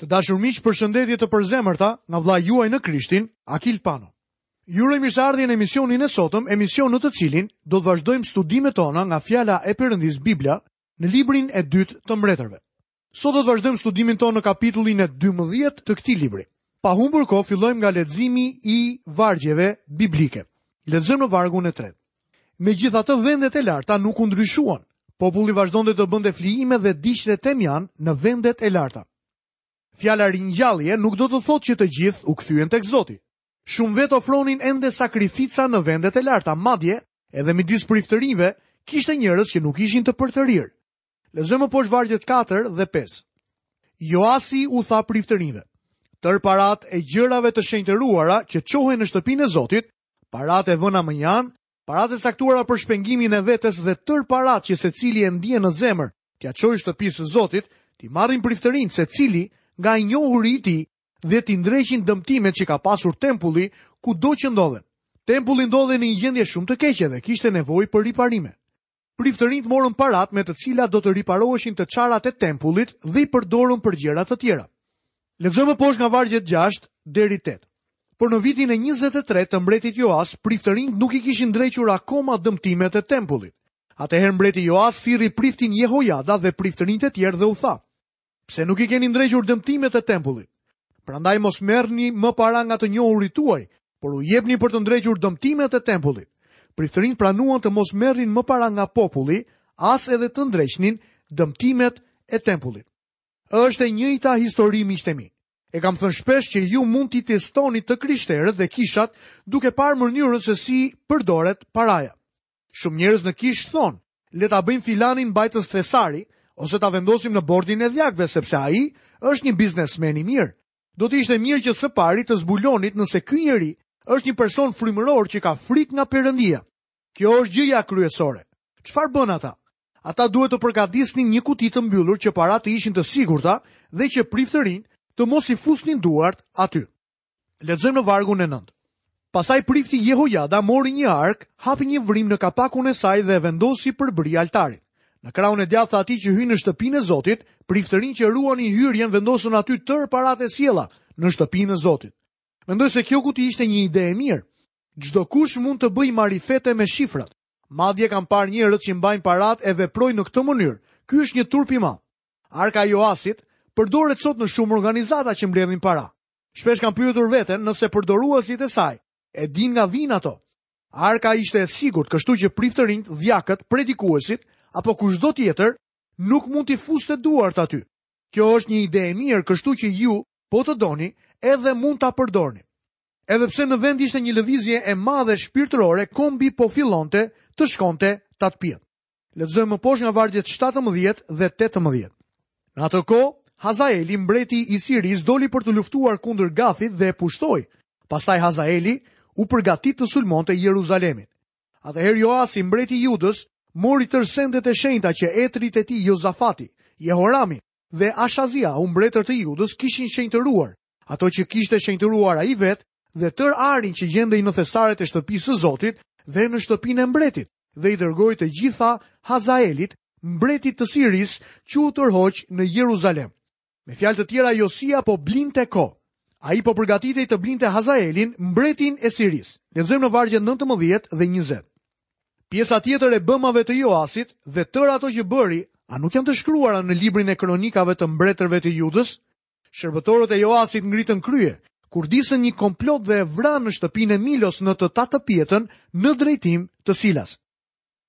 Të dashur miq, përshëndetje të përzemërta nga vëllai juaj në Krishtin, Akil Pano. Ju uroj mirëseardhje në emisionin e sotëm, emision në të cilin do të vazhdojmë studimet tona nga fjala e Perëndisë Bibla në librin e dytë të mbretërve. Sot do të vazhdojmë studimin tonë në kapitullin e 12 të këtij libri. Pa humbur kohë, fillojmë nga leximi i vargjeve biblike. Lexojmë në vargun e 3. Megjithatë vendet e larta nuk u ndryshuan. Populli vazhdonte të bënte flijime dhe digjte temjan në vendet e larta. Fjala ringjallje nuk do të thotë që të gjithë u kthyen tek Zoti. Shumë vetë ofronin ende sakrifica në vendet e larta, madje edhe midis priftërinjve kishte njerëz që nuk ishin të përtërirë. Lexojmë më poshtë vargjet 4 dhe 5. Joasi u tha priftërinjve, tërë paratë e gjërave të shenjtëruara që çohen në shtëpinë e Zotit, paratë e vëna mënjanë, paratë e caktuara për shpengimin e vetes dhe tërë paratë që secili e ndien në zemër, t'ia çojë shtëpisë së Zotit, t'i marrin priftërinjtë secili nga i njohuri i tij dhe t'i ndreqin dëmtimet që ka pasur tempulli kudo që ndodhen. Tempulli ndodhej në një gjendje shumë të keqe dhe kishte nevojë për riparime. Priftërinjtë morën paratë me të cilat do të riparoheshin të çarat e tempullit dhe i përdorën për gjëra të tjera. Lexojmë më poshtë nga vargjet 6 deri 8. Por në vitin e 23 të mbretit Joas, priftërinjtë nuk i kishin ndrequr akoma dëmtimet e tempullit. Atëherë mbreti Joas thirri priftin Jehojada dhe priftërinjtë e tjerë dhe u tha: Pse nuk i keni ndrequr dëmtimet e tempullit? Prandaj mos merrni më para nga të njohurit tuaj, por u jepni për të ndrequr dëmtimet e tempullit. Priftërinjtë pranuan të mos merrnin më para nga populli, as edhe të ndreqnin dëmtimet e tempullit. Është e njëjta histori miqtë e mi. E kam thënë shpesh që ju mund t'i testoni të krishterët dhe kishat duke parë mënyrën se si përdoret paraja. Shumë njerëz në kishë thonë, le ta bëjmë filanin mbajtës thesari ose ta vendosim në bordin e dhjakëve sepse ai është një biznesmen i mirë. Do të ishte mirë që së pari të zbulonit nëse ky njeri është një person frymëror që ka frikë nga Perëndia. Kjo është gjëja kryesore. Çfarë bënë ata? Ata duhet të përgatisnin një kuti të mbyllur që paratë të ishin të sigurta dhe që priftërinjtë të mos i fusnin duart aty. Lexojmë në vargun e 9. Pastaj prifti Jehojada mori një arkë, hapi një vrimë në kapakun e saj dhe e vendosi përbri altarit, në krahun e djathtë të atij që hyn në shtëpinë e Zotit, priftërinjtë që ruanin hyrjen vendosën aty tërë paratë e sjella në shtëpinë e Zotit. Mendoj se kjo kuti ishte një ide e mirë. Çdokush mund të bëjë marifete me shifrat. Madje kam parë njerëz që mbajnë paratë e veprojnë në këtë mënyrë. Ky është një turp i madh. Arka e Joasit përdoret sot në shumë organizata që mbledhin para. Shpesh kam pyetur veten nëse përdoruesit e saj e dinë nga vijnë ato. Arka ishte e sigurt, kështu që priftërinjtë, dhjakët, predikuesit apo kushdo tjetër nuk mund t'i fuste duart aty. Kjo është një ide e mirë, kështu që ju, po të doni, edhe mund ta përdorni. Edhe pse në vend ishte një lëvizje e madhe shpirtërore, kombi po fillonte të shkonte tatëpjetë. Lexojmë më poshtë nga vargjet 17 dhe 18. Në atë kohë, Hazaeli, mbreti i Sirisë, doli për të luftuar kundër Gathit dhe e pushtoi. Pastaj Hazaeli u përgatit të sulmonte Jeruzalemin. Atëherë Joasi, mbreti i Judës, mori tërë sendet e shenjta që etërit e tij Jozafati, Jehorami dhe Ashaziau, mbretër të Judës, kishin shenjtëruar ato që kishte shenjtëruar ai vetë dhe tërë arin që gjendej në thesaret e shtëpisë së Zotit dhe në shtëpinë e mbretit dhe i dërgoi të gjitha Hazaelit, mbretit të Sirisë, që u tërhoq në Jeruzalem. Me fjalë të tjera, Josia po blinte kohë. Ai po përgatitej të blinte Hazaelin, mbretin e Sirisë. Lexojmë në vargjet 19 dhe 20. Pjesa tjetër e bëmave të Joasit dhe tërë ato që bëri, a nuk janë të shkruara në librin e kronikave të mbretërve të Judës? Shërbëtorët e Joasit ngritën krye, kurdisën një komplot dhe e vranë në shtëpinë e Milos në të tatëpjetën në drejtim të Silas.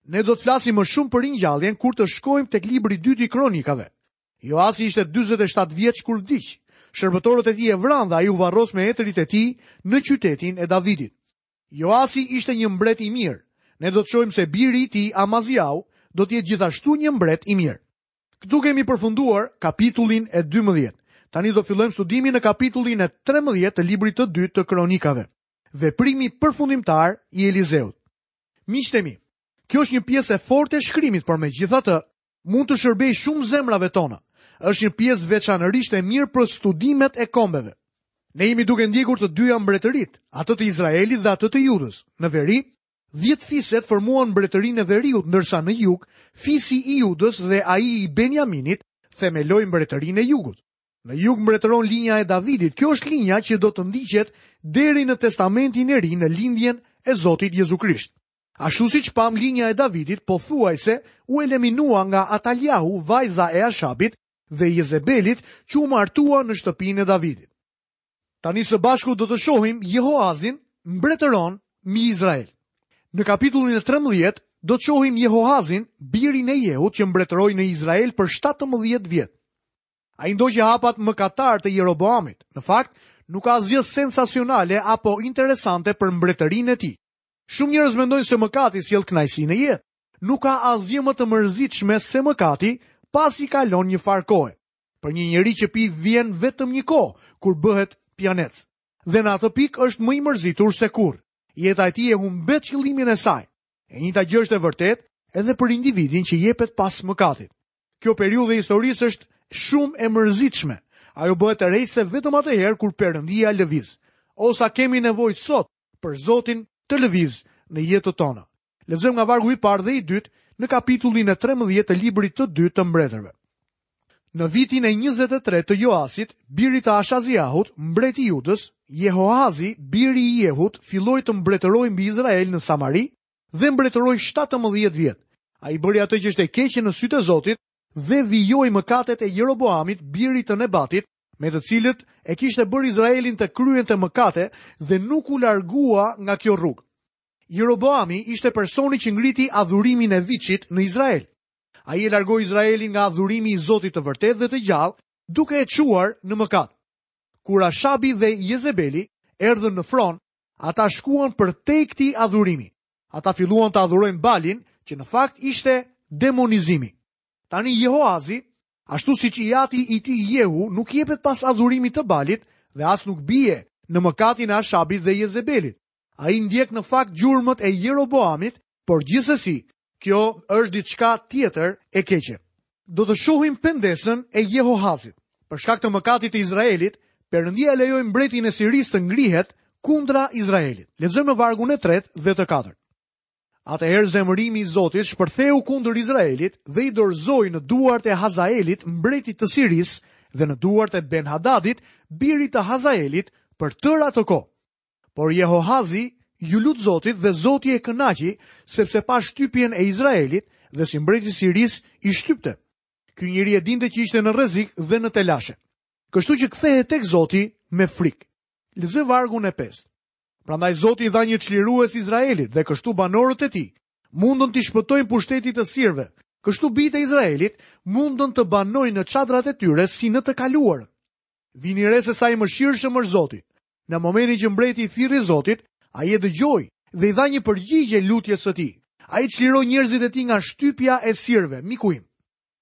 Ne do të flasim më shumë për ringjalljen kur të shkojmë tek libri i dytë i Kronikave. Joasi ishte 47 vjeç kur vdiq. Shërbëtorët e tij e vranë dhe ai u varros me etërit e tij në qytetin e Davidit. Joasi ishte një mbret i mirë. Ne do të shohim se biri i tij Amaziau do të jetë gjithashtu një mbret i mirë. Këtu kemi përfunduar kapitullin e 12. Tani do fillojmë studimin në kapitullin e 13 të librit të dytë të kronikave. Veprimi përfundimtar i Elizeut. Miqtë e mi, kjo është një pjesë e fortë e shkrimit, por megjithatë mund të t'u shërbejë shumë zemrave tona. Është një pjesë veçanërisht e mirë për studimet e kombeve. Ne jemi duke ndjekur të dyja mbretëritë, atë të Izraelit dhe atë të Judës, në veri Dhjetë fiset formuan mbretërinë e veriut, ndërsa në jug, fisi i Judës dhe ai i Benjaminit themeloi mbretërinë e jugut. Në jug mbretëron linja e Davidit, kjo është linja që do të ndiqet deri në Testamentin e Ri në lindjen e Zotit Jezu Krisht. Ashtu siç pamë linja e Davidit pothuajse u eliminua nga Ataliahu, vajza e Ashabit dhe Jezebelit që u martua në shtëpinë e Davidit. Tani së bashku do të shohim Jehoazin mbretëron mbi Izrael. Në kapitullin e 13 do të shohim Jehoazin, birin e Jehut që mbretëroi në Izrael për 17 vjet. Ai ndoqi hapat mëkatarë të Jeroboamit. Në fakt, nuk ka asgjë sensacionale apo interesante për mbretërinë e tij. Shumë njerëz mendojnë se mëkati sjell kënaqësi në jetë. Nuk ka asgjë më të mërzitshme se mëkati, pasi kalon një farë kohe. Për një njeri që pi vjen vetëm një kohë kur bëhet pianec. Dhe në atë pikë është më i mërzitur se kurrë. Jeta e tij e humbet qëllimin e saj. E njëjta gjë është e vërtetë edhe për individin që jepet pas mëkatit. Kjo periudhë e historisë është shumë e mërzitshme. Ajo bëhet tërheqëse vetëm atëherë kur Perëndia lëviz. O sa kemi nevojë sot për Zotin të lëvizë në jetët tona. Lexojmë nga vargu i parë dhe i dytë në kapitullin e 13 të librit të dytë të mbretërve. Në vitin e 23 të Joasit, birit të Ashaziahut, mbret i Judës, Jehoazi, biri i Jehut, filloi të mbretërojë mbi Izrael në Samari dhe mbretëroi 17 vjet. Ai bëri atë që ishte e keqe në sytë e Zotit dhe vijoi mëkatet e Jeroboamit, birit të Nebatit, me të cilët e kishte bërë Izraelin të kryente mëkate dhe nuk u largua nga kjo rrugë. Jeroboami ishte personi që ngriti adhurimin e viçit në Izrael. Ai e largoi Izraelin nga adhurimi i Zotit të vërtetë dhe të gjallë, duke e çuar në mëkat. Kur Ashabi dhe Jezebeli erdhën në fron, ata shkuan përtej këtij adhurimi. Ata filluan të adhurojnë Balin, që në fakt ishte demonizimi. Tani Jehoazi, ashtu siç i ati i tij Jehu, nuk jepet pas adhurimit të Balit dhe as nuk bie në mëkatin e Ashabit dhe Jezebelit. Ai ndjek në fakt gjurmët e Jeroboamit, por gjithsesi, kjo është diçka tjetër e keqe. Do të shohim pendesën e Jehohazit. Për shkak të mëkatit të Izraelit, Perëndia lejoi mbretin e Sirisë të ngrihet kundra Izraelit. Lexojmë në vargun e 3 dhe të 4. Atëherë zemërimi i Zotit shpërtheu kundër Izraelit dhe i dorëzoi në duart e Hazaelit mbretit të Sirisë dhe në duart e Ben Hadadit, birit të Hazaelit, për tërë atë kohë. Por Jehohazi iu lut Zotit dhe Zoti e kënaqi, sepse pa shtypjen e Izraelit dhe si mbreti i Sirisë i shtypte. Ky njeri e dinte që ishte në rrezik dhe në telashe. Kështu që kthehet tek Zoti me frikë. Lexojmë vargun e 5. Prandaj Zoti i dha një çlirues Izraelit dhe kështu banorët e tij mundën t'i shpëtojnë pushtetit të sirëve. Kështu bijtë e Izraelit mundën të banojnë në çadrat e tyre si në të kaluarën. Vini re se sa i mëshirshëm është Zoti. Në momentin që mbreti i thirri Zotit, ai e dëgjoi dhe i dha një përgjigje lutjes së tij. Ai çliroi njerëzit e tij nga shtypja e sirëve, miku im.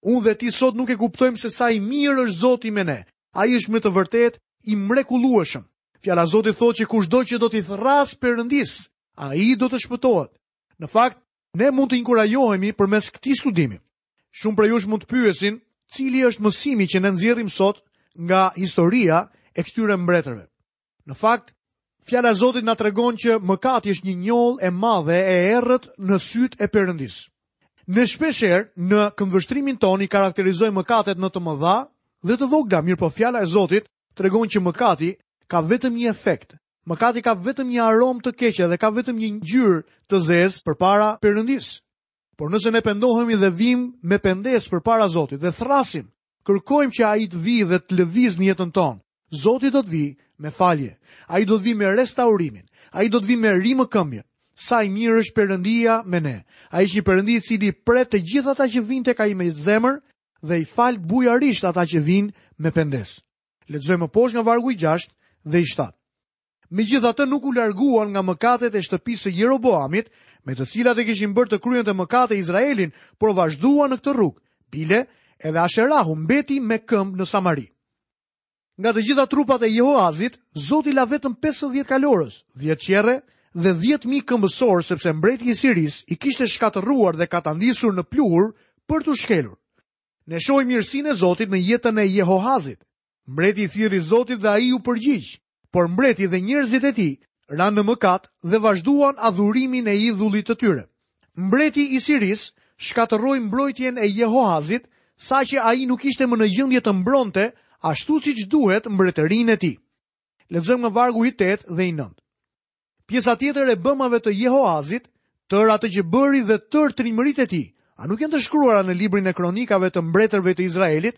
Unë dhe ti sot nuk e kuptojmë se sa i mirë është Zoti me ne. Ai është me të vërtetë i mrekullueshëm. Fjala e Zotit thotë që kushdo që do t'i thërrasë Perëndisë, ai do të shpëtohet. Në fakt, ne mund të inkurajohemi përmes këtij studimi. Shumë prej jush mund të pyesin, cili është mësimi që ne nxjerrim sot nga historia e këtyre mbretërve? Në fakt, fjala e Zotit na tregon që mëkati është një njollë e madhe e errët në sytë e Perëndisë. Ne shpeshherë, në këndvështrimin tonë i karakterizojmë mëkatet në të mëdha dhe të vogla, mirëpo fjala e Zotit tregon që mëkati ka vetëm një efekt, mëkati ka vetëm një aromë të keqe dhe ka vetëm një ngjyrë të zezë përpara Perëndisë. Por nëse ne pendohemi dhe vijmë me pendesë përpara Zotit dhe thërrasim, kërkojmë që ai të vijë dhe të lëvizë në jetën tonë, Zoti do të vijë me falje, ai do të vijë me restaurimin, ai do të vijë me rimëkëmbjen, sa i mirë është Perëndia me ne, ai është një Perëndi i cili pret të gjithë ata që vijnë tek ai me zemër dhe i fal bujarisht ata që vijnë me pendesë. Lexojmë poshtë nga vargu i gjashtë dhe i shtatë. Megjithatë nuk u larguan nga mëkatet e shtëpisë së Jeroboamit, me të cilat e kishin bërë të kryente mëkate Izraelin, por vazhduan në këtë rrugë. Bile, edhe Asherahu mbeti më këmbë në Samari. Nga të gjitha trupat e Jehoazit, Zoti la vetëm 50 kalorës, 10 qerre dhe 10.000 këmbësorë sepse mbreti i Sirisë i kishte shkatërruar dhe katandisur në pluhur për t'u shkelur. Ne shohim mirësinë e Zotit në jetën e Jehoazit. Mbreti i thirri Zotit dhe ai iu përgjigj. Por mbreti dhe njerëzit e tij ranë në mëkat dhe vazhduan adhurimin e idhullit të tyre. Mbreti i Sirisë shkatërroi mbrojtjen e Jehoazit, saqë ai nuk ishte më në gjendje të mbronte ashtu siç duhet mbretërinë e tij. Lexojmë nga vargu i 8 dhe i 9. Pjesa tjetër e bëmave të Jehoazit, tërë atë që bëri dhe tërë trimëritë e tij, a nuk janë të shkruara në librin e kronikave të mbretërve të Izraelit?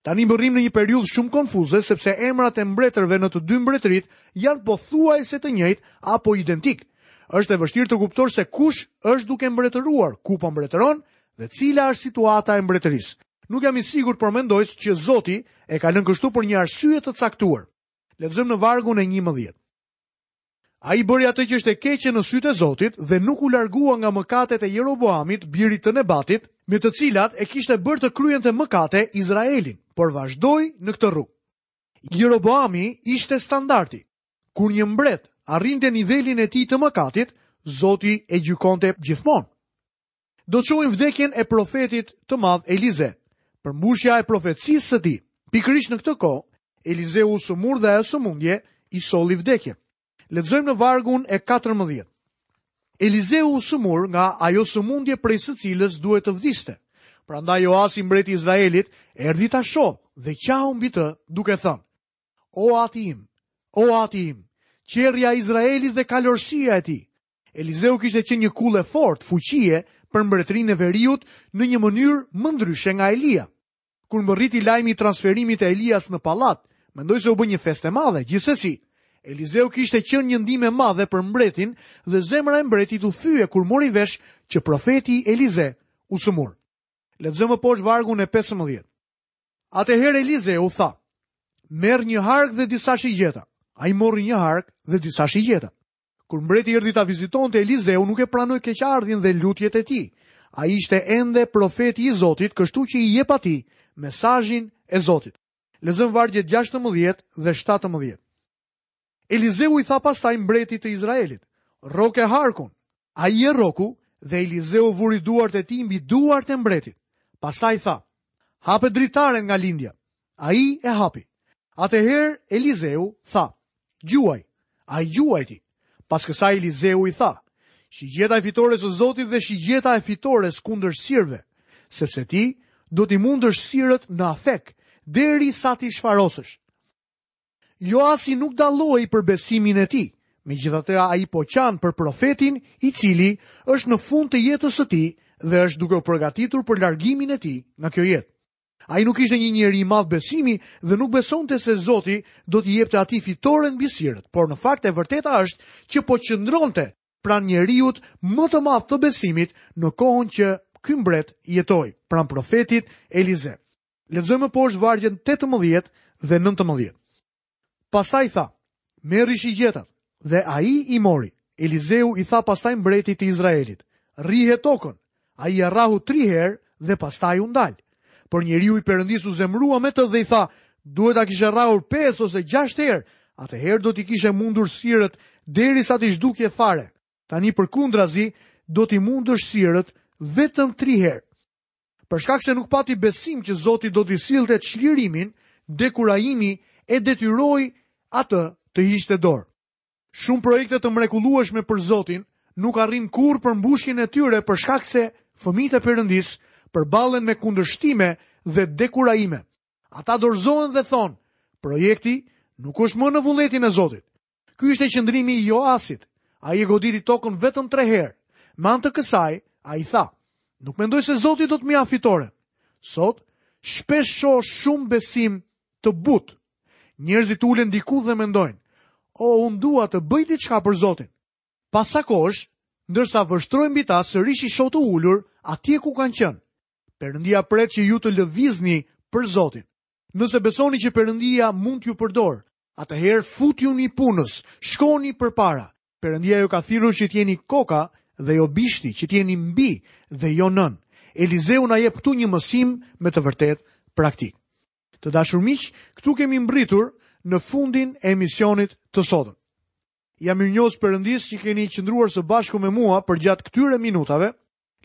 Tani mbërrim në një periudhë shumë konfuze sepse emrat e mbretërve në të dy mbretëritë janë pothuajse të njëjtë apo identikë. Është e vështirë të kuptosh se kush është duke mbretëruar, ku po mbretëron dhe cila është situata e mbretërisë. Nuk jam i sigurt, por mendoj që Zoti e ka lënë kështu për një arsye të caktuar. Lexojmë në vargun e 11. Ai bëri atë që ishte e keqe në sytë e Zotit dhe nuk u largua nga mëkatet e Jeroboamit, birit të Nebatit, me të cilat e kishte bërë të kryente mëkate Izraelin, por vazhdoi në këtë rrugë. Jeroboami ishte standardi. Kur një mbret arrinte nivelin e tij të mëkatit, Zoti e gjykonte gjithmonë. Do të shohim vdekjen e profetit të madh Elize, përmbushja e profecisë së tij. Pikërisht në këtë kohë, Elizeu u sëmur dhe ajo sëmundje i solli vdekjen. Lexojmë në vargun e 14. Elizeu u sëmur nga ajo sëmundje prej së cilës duhet të vdiste. Prandaj Joasi mbreti i Izraelit, erdhi ta shohë dhe qau mbi të duke thënë, o ati im, o ati im, qerrja e Izraelit dhe kalorësia e tij, Elizeu kishte qenë një kullë e fortë fuqie për mbretërinë e veriut në një mënyrë më ndryshe nga Elia. Kur mbërriti lajmi i transferimit të Elias në pallat, mendoj se u bë një festë e madhe. Gjithsesi, Elizeu kishte qenë një ndihmë e madhe për mbretin dhe zemra e mbretit u thye kur mori vesh që profeti Elize u sëmur. Lexojmë poshtë vargun e 15. Atëherë Elizeu tha: Merr një hark dhe disa shigjeta. Ai mori një hark dhe disa shigjeta. Kur mbreti erdhi ta vizitonte, Elizeu nuk e pranoi keqardhjen dhe lutjet e tij. Ai ishte ende profeti i Zotit, kështu që i jep atij mesazhin e Zotit. Lexojmë vargjet 16 dhe 17. Elizeu i tha pastaj mbretit të Izraelit, Rroke harkun. Ai e rroku dhe Elizeu vuri duart e tij mbi duart e mbretit. Pastaj tha, hape dritaren nga lindja. Ai e hapi. Atëherë Elizeu tha, Gjuaj, ai gjuajti. Pas kësaj Elizeu i tha, Shigjeta e fitores së Zotit dhe shigjeta e fitores kundër sirëve, sepse ti do t'i mundësh sirët në Afek, derisa t'i shfarosësh. Joasi nuk dallohej për besimin e tij, megjithatë ai po qan për profetin i cili është në fund të jetës së tij dhe është duke u përgatitur për largimin e tij nga kjo jetë. Ai nuk ishte një njeri i madh besimi dhe nuk besonte se Zoti do t'i jepte atij fitoren mbi sirët, por në fakt e vërteta është që po qëndronte pranë njeriut më të madh të besimit në kohën që ky mbret jetoi, pranë profetit Elize. Lexojmë më poshtë vargjet tetëmbëdhjetë dhe nëntëmbëdhjetë. Pastaj tha, Merri shigjetat. Dhe ai i mori. Elizeu i tha pastaj mbretit të Izraelit, Rrihe tokën. Ai e rrahu tri herë dhe pastaj u ndal. Por njeriu i Perëndisë u zemërua me të dhe i tha, Duhet ta kishe rrahur pesë ose gjashtë herë, atëherë do t'i kishe mundur sirët derisa t'i zhdukje fare. Tani përkundrazi, do t'i mundësh sirët vetëm tri herë. Për shkak se nuk pati besim që Zoti do t'i sillte çlirimin, dekurajimi e detyroi atë të hiqte dorë. Shumë projekte të mrekullueshme për Zotin nuk arrijnë kurrë përmbushjen e tyre për shkak se fëmijët e Perëndisë përballen me kundërshtime dhe dekurajime. Ata dorëzohen dhe thonë, projekti nuk është më në vullnetin e Zotit. Ky ishte qëndrimi i Joasit. Ai e goditi tokën vetëm 3 herë. Me anë të kësaj, ai tha: Nuk mendoj se Zoti do të më japë fitoren. Sot shpesh shoh shumë besim të butë. Njerëzit ulen diku dhe mendojnë: "O, unë dua të bëj diçka për Zotin." Pas ca kohësh, ndërsa vështroj mbi ta sërish i shoh të ulur atje ku kanë qenë. Perëndia pret që ju të lëvizni për Zotin. Nëse besoni që Perëndia mund t'ju përdorë, atëherë futjuni punës, shkoni përpara. Perëndia ju ka thirrur që të jeni koka dhe jo bishti, që të jeni mbi dhe jo nën. Elizeu na jep këtu një mësim me të vërtetë praktik. Të dashur miq, këtu kemi mbërritur në fundin e emisionit të sotëm. Jam mirënjohës Perëndisë që keni qëndruar së bashku me mua përgjatë këtyre minutave.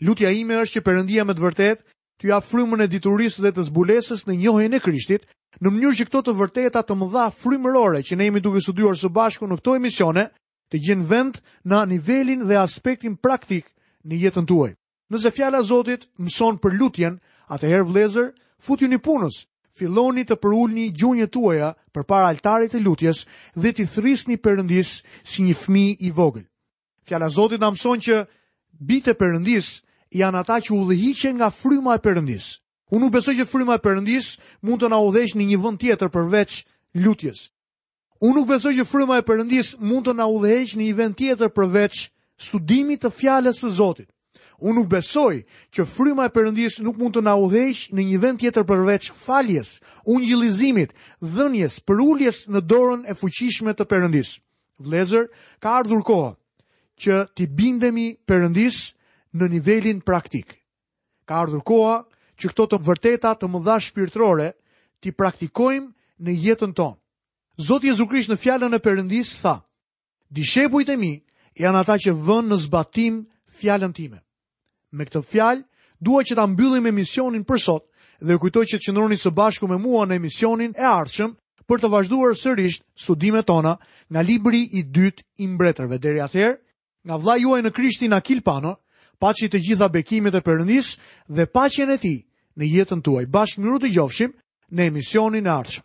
Lutja ime është që Perëndia me të vërtetë t'ju japë frymën e diturisë dhe të zbulesës në njohjen e Krishtit, në mënyrë që këto të vërteta të mëdha frymërore që ne jemi duke studiuar së bashku në këto emisione, të gjejnë vend në nivelin dhe aspektin praktik në jetën tuaj. Nëse fjala e Zotit mëson për lutjen, atëherë vëllezër, futjuni punës. Filloni të përulni gjunjët tuaja përpara altarit të lutjes dhe t'i thërrisni Perëndisë si një fëmijë i vogël. Fjala e Zotit na mëson që bijtë e Perëndisë janë ata që udhëhiqen nga fryma e Perëndisë. Unë nuk besoj që fryma e Perëndisë mund të na udhëheqë në një vend tjetër përveç lutjes. Unë nuk besoj që fryma e Perëndisë mund të na udhëheqë në një vend tjetër përveç studimit të fjalës së Zotit. Unë nuk besoj që fryma e Perëndisë nuk mund të na udhëheqë në një vend tjetër përveç faljes, ungjillizimit, dhënies, përuljes në dorën e fuqishme të Perëndisë. Vëllezër, ka ardhur koha që t'i bindemi Perëndisë në nivelin praktik. Ka ardhur koha që këto të vërteta të mëdha shpirtërore t'i praktikojmë në jetën tonë. Zoti Jezu Krisht në fjalën e Perëndisë tha: Dishepujt e mi janë ata që vënë në zbatim fjalën time. Me këtë fjalë, dua që ta mbyllim emisionin për sot dhe ju kujtoj që të qëndroni së bashku me mua në emisionin e ardhshëm për të vazhduar sërish studimet tona nga libri i dytë i mbretërve. Deri atëherë, nga vëllai juaj në Krishtin Akil Pano, paçi të gjitha bekimet e Perëndisë dhe paqen e tij në jetën tuaj. Bashkë mirudëgjofshim në emisionin e ardhshëm.